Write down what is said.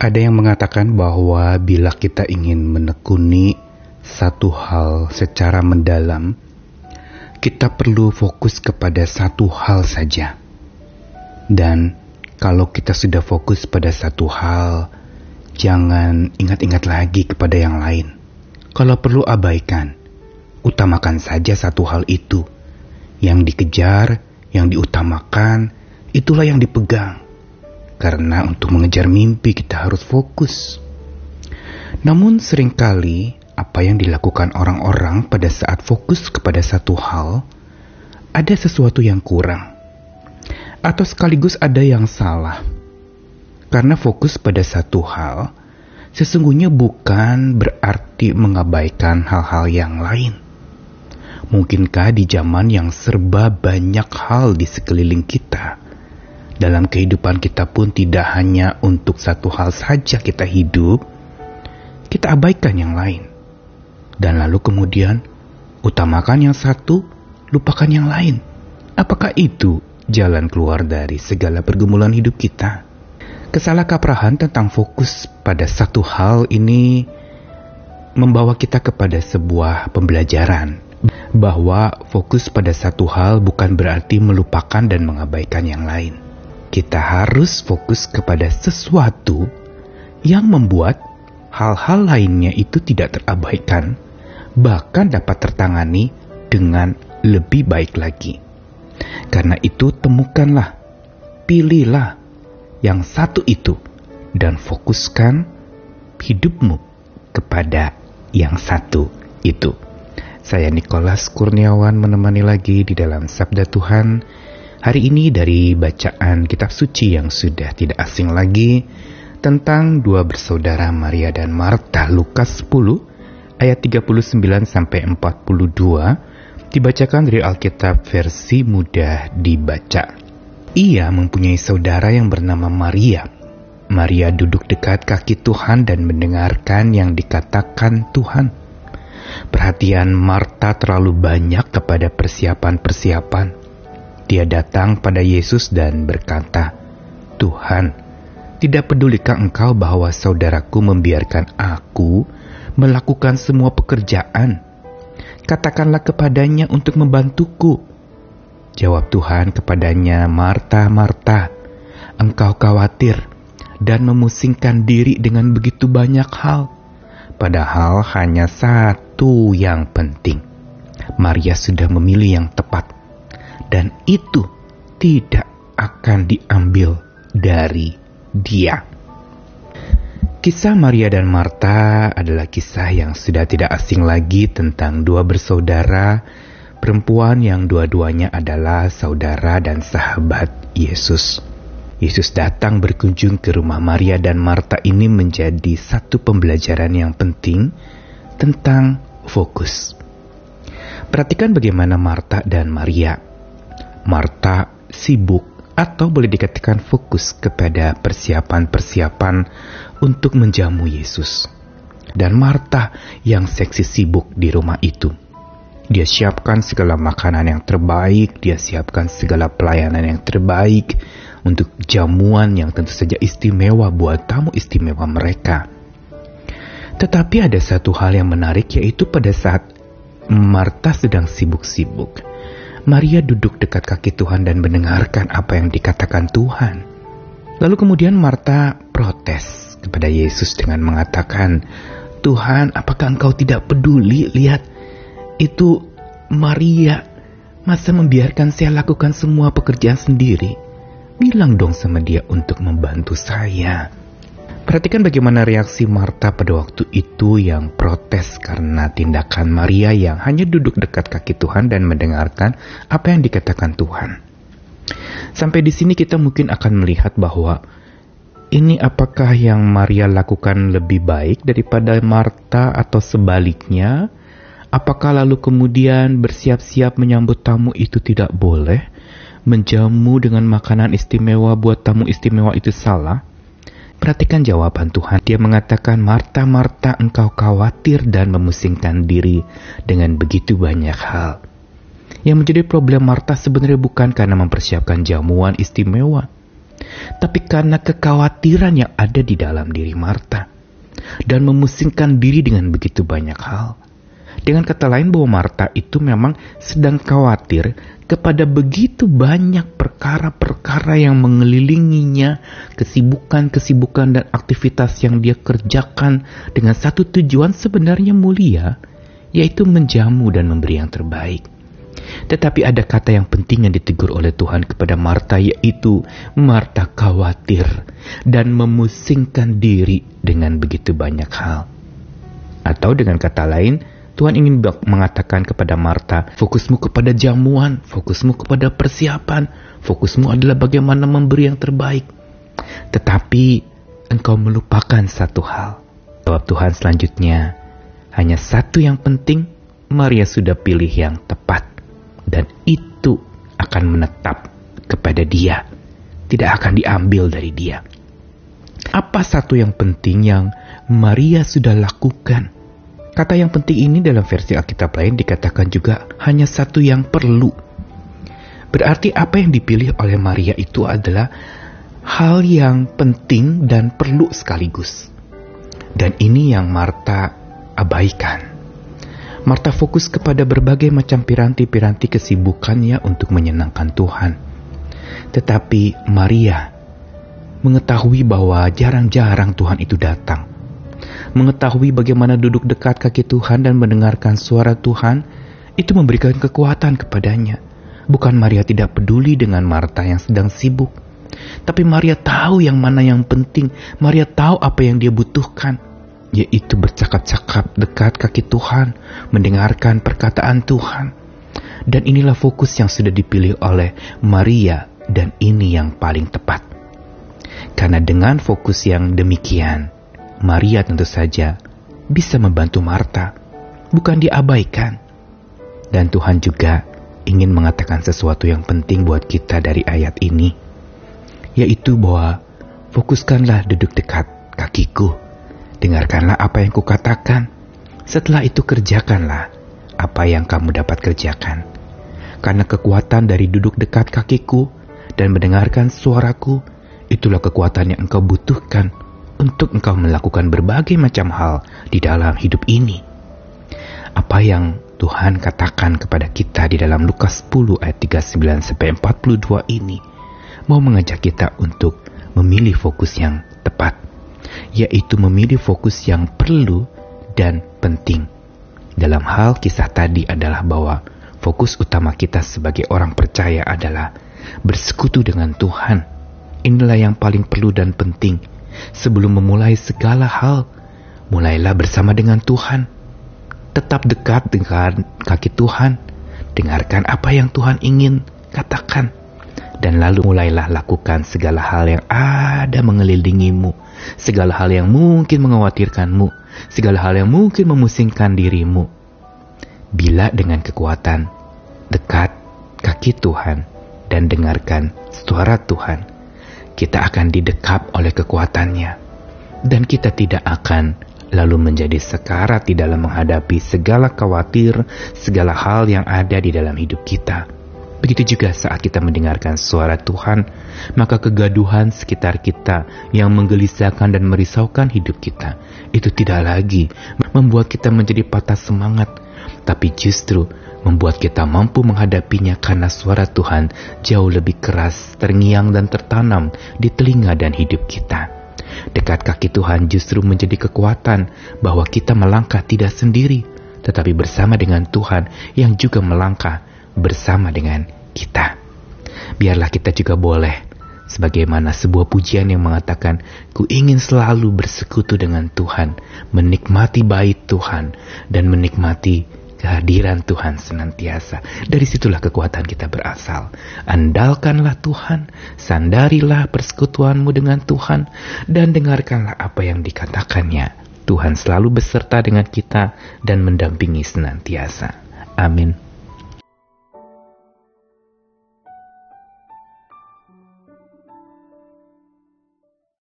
Ada yang mengatakan bahwa bila kita ingin menekuni satu hal secara mendalam, kita perlu fokus kepada satu hal saja. Dan kalau kita sudah fokus pada satu hal, jangan ingat-ingat lagi kepada yang lain. Kalau perlu abaikan, utamakan saja satu hal itu. Yang dikejar, yang diutamakan, itulah yang dipegang. Karena untuk mengejar mimpi kita harus fokus. Namun sering kali apa yang dilakukan orang-orang pada saat fokus kepada satu hal, ada sesuatu yang kurang. Atau sekaligus ada yang salah. Karena fokus pada satu hal, sesungguhnya bukan berarti mengabaikan hal-hal yang lain. Mungkinkah di zaman yang serba banyak hal di sekeliling kita, dalam kehidupan kita pun tidak hanya untuk satu hal saja kita hidup, kita abaikan yang lain. Dan lalu kemudian utamakan yang satu, lupakan yang lain. Apakah itu jalan keluar dari segala pergumulan hidup kita? Kesalahkaprahan tentang fokus pada satu hal ini membawa kita kepada sebuah pembelajaran bahwa fokus pada satu hal bukan berarti melupakan dan mengabaikan yang lain kita harus fokus kepada sesuatu yang membuat hal-hal lainnya itu tidak terabaikan, bahkan dapat tertangani dengan lebih baik lagi. Karena itu, temukanlah, pilihlah yang satu itu, dan fokuskan hidupmu kepada yang satu itu. Saya Nikolas Kurniawan menemani lagi di dalam Sabda Tuhan Hari ini dari bacaan kitab suci yang sudah tidak asing lagi tentang dua bersaudara Maria dan Marta Lukas 10 ayat 39 sampai 42 dibacakan dari Alkitab versi mudah dibaca. Ia mempunyai saudara yang bernama Maria. Maria duduk dekat kaki Tuhan dan mendengarkan yang dikatakan Tuhan. Perhatian Marta terlalu banyak kepada persiapan-persiapan dia datang pada Yesus dan berkata, "Tuhan, tidak pedulikah engkau bahwa saudaraku membiarkan aku melakukan semua pekerjaan? Katakanlah kepadanya untuk membantuku." Jawab Tuhan kepadanya, "Marta, Marta, engkau khawatir dan memusingkan diri dengan begitu banyak hal, padahal hanya satu yang penting. Maria sudah memilih yang tepat." Dan itu tidak akan diambil dari dia. Kisah Maria dan Marta adalah kisah yang sudah tidak asing lagi tentang dua bersaudara perempuan yang dua-duanya adalah saudara dan sahabat Yesus. Yesus datang berkunjung ke rumah Maria dan Marta ini menjadi satu pembelajaran yang penting tentang fokus. Perhatikan bagaimana Marta dan Maria Marta sibuk atau boleh dikatakan fokus kepada persiapan-persiapan untuk menjamu Yesus. Dan Marta yang seksi sibuk di rumah itu. Dia siapkan segala makanan yang terbaik, dia siapkan segala pelayanan yang terbaik untuk jamuan yang tentu saja istimewa buat tamu istimewa mereka. Tetapi ada satu hal yang menarik yaitu pada saat Marta sedang sibuk-sibuk Maria duduk dekat kaki Tuhan dan mendengarkan apa yang dikatakan Tuhan. Lalu kemudian Marta protes kepada Yesus dengan mengatakan, "Tuhan, apakah Engkau tidak peduli? Lihat, itu Maria. Masa membiarkan saya lakukan semua pekerjaan sendiri? Bilang dong sama dia untuk membantu saya." Perhatikan bagaimana reaksi Marta pada waktu itu yang protes karena tindakan Maria yang hanya duduk dekat kaki Tuhan dan mendengarkan apa yang dikatakan Tuhan. Sampai di sini kita mungkin akan melihat bahwa ini apakah yang Maria lakukan lebih baik daripada Marta atau sebaliknya? Apakah lalu kemudian bersiap-siap menyambut tamu itu tidak boleh? Menjamu dengan makanan istimewa buat tamu istimewa itu salah? Perhatikan jawaban Tuhan. Dia mengatakan, Marta, Marta, engkau khawatir dan memusingkan diri dengan begitu banyak hal. Yang menjadi problem Marta sebenarnya bukan karena mempersiapkan jamuan istimewa. tapi karena kekhawatiran yang ada di dalam diri Marta dan memusingkan diri dengan begitu banyak hal. Dengan kata lain bahwa Marta itu memang sedang khawatir kepada begitu banyak perkara-perkara yang mengelilinginya, kesibukan-kesibukan dan aktivitas yang dia kerjakan dengan satu tujuan sebenarnya mulia, yaitu menjamu dan memberi yang terbaik. Tetapi ada kata yang penting yang ditegur oleh Tuhan kepada Marta yaitu Marta khawatir dan memusingkan diri dengan begitu banyak hal. Atau dengan kata lain, Tuhan ingin mengatakan kepada Marta, fokusmu kepada jamuan, fokusmu kepada persiapan, fokusmu adalah bagaimana memberi yang terbaik. Tetapi engkau melupakan satu hal. Jawab Tuhan selanjutnya, hanya satu yang penting, Maria sudah pilih yang tepat dan itu akan menetap kepada dia, tidak akan diambil dari dia. Apa satu yang penting yang Maria sudah lakukan? Kata yang penting ini dalam versi Alkitab lain dikatakan juga hanya satu yang perlu. Berarti apa yang dipilih oleh Maria itu adalah hal yang penting dan perlu sekaligus. Dan ini yang Marta abaikan. Marta fokus kepada berbagai macam piranti-piranti kesibukannya untuk menyenangkan Tuhan. Tetapi Maria mengetahui bahwa jarang-jarang Tuhan itu datang. Mengetahui bagaimana duduk dekat kaki Tuhan dan mendengarkan suara Tuhan, itu memberikan kekuatan kepadanya. Bukan Maria tidak peduli dengan Marta yang sedang sibuk. Tapi Maria tahu yang mana yang penting. Maria tahu apa yang dia butuhkan yaitu bercakap-cakap dekat kaki Tuhan, mendengarkan perkataan Tuhan. Dan inilah fokus yang sudah dipilih oleh Maria dan ini yang paling tepat. Karena dengan fokus yang demikian, Maria tentu saja bisa membantu Marta, bukan diabaikan. Dan Tuhan juga ingin mengatakan sesuatu yang penting buat kita dari ayat ini, yaitu bahwa fokuskanlah duduk dekat kakiku dengarkanlah apa yang kukatakan. Setelah itu kerjakanlah apa yang kamu dapat kerjakan. Karena kekuatan dari duduk dekat kakiku dan mendengarkan suaraku, itulah kekuatan yang engkau butuhkan untuk engkau melakukan berbagai macam hal di dalam hidup ini. Apa yang Tuhan katakan kepada kita di dalam Lukas 10 ayat 39 sampai 42 ini mau mengajak kita untuk memilih fokus yang tepat yaitu memilih fokus yang perlu dan penting. Dalam hal kisah tadi adalah bahwa fokus utama kita sebagai orang percaya adalah bersekutu dengan Tuhan. Inilah yang paling perlu dan penting. Sebelum memulai segala hal, mulailah bersama dengan Tuhan. Tetap dekat dengan kaki Tuhan. Dengarkan apa yang Tuhan ingin katakan dan lalu mulailah lakukan segala hal yang ada mengelilingimu, segala hal yang mungkin mengkhawatirkanmu, segala hal yang mungkin memusingkan dirimu. Bila dengan kekuatan dekat kaki Tuhan dan dengarkan suara Tuhan, kita akan didekap oleh kekuatannya. Dan kita tidak akan lalu menjadi sekarat di dalam menghadapi segala khawatir, segala hal yang ada di dalam hidup kita. Begitu juga saat kita mendengarkan suara Tuhan, maka kegaduhan sekitar kita yang menggelisahkan dan merisaukan hidup kita itu tidak lagi membuat kita menjadi patah semangat, tapi justru membuat kita mampu menghadapinya karena suara Tuhan jauh lebih keras, terngiang dan tertanam di telinga dan hidup kita. Dekat kaki Tuhan justru menjadi kekuatan bahwa kita melangkah tidak sendiri, tetapi bersama dengan Tuhan yang juga melangkah bersama dengan kita. Biarlah kita juga boleh sebagaimana sebuah pujian yang mengatakan, "Ku ingin selalu bersekutu dengan Tuhan, menikmati bait Tuhan, dan menikmati kehadiran Tuhan senantiasa." Dari situlah kekuatan kita berasal. Andalkanlah Tuhan, sandarilah persekutuanmu dengan Tuhan, dan dengarkanlah apa yang dikatakannya. Tuhan selalu beserta dengan kita dan mendampingi senantiasa. Amin.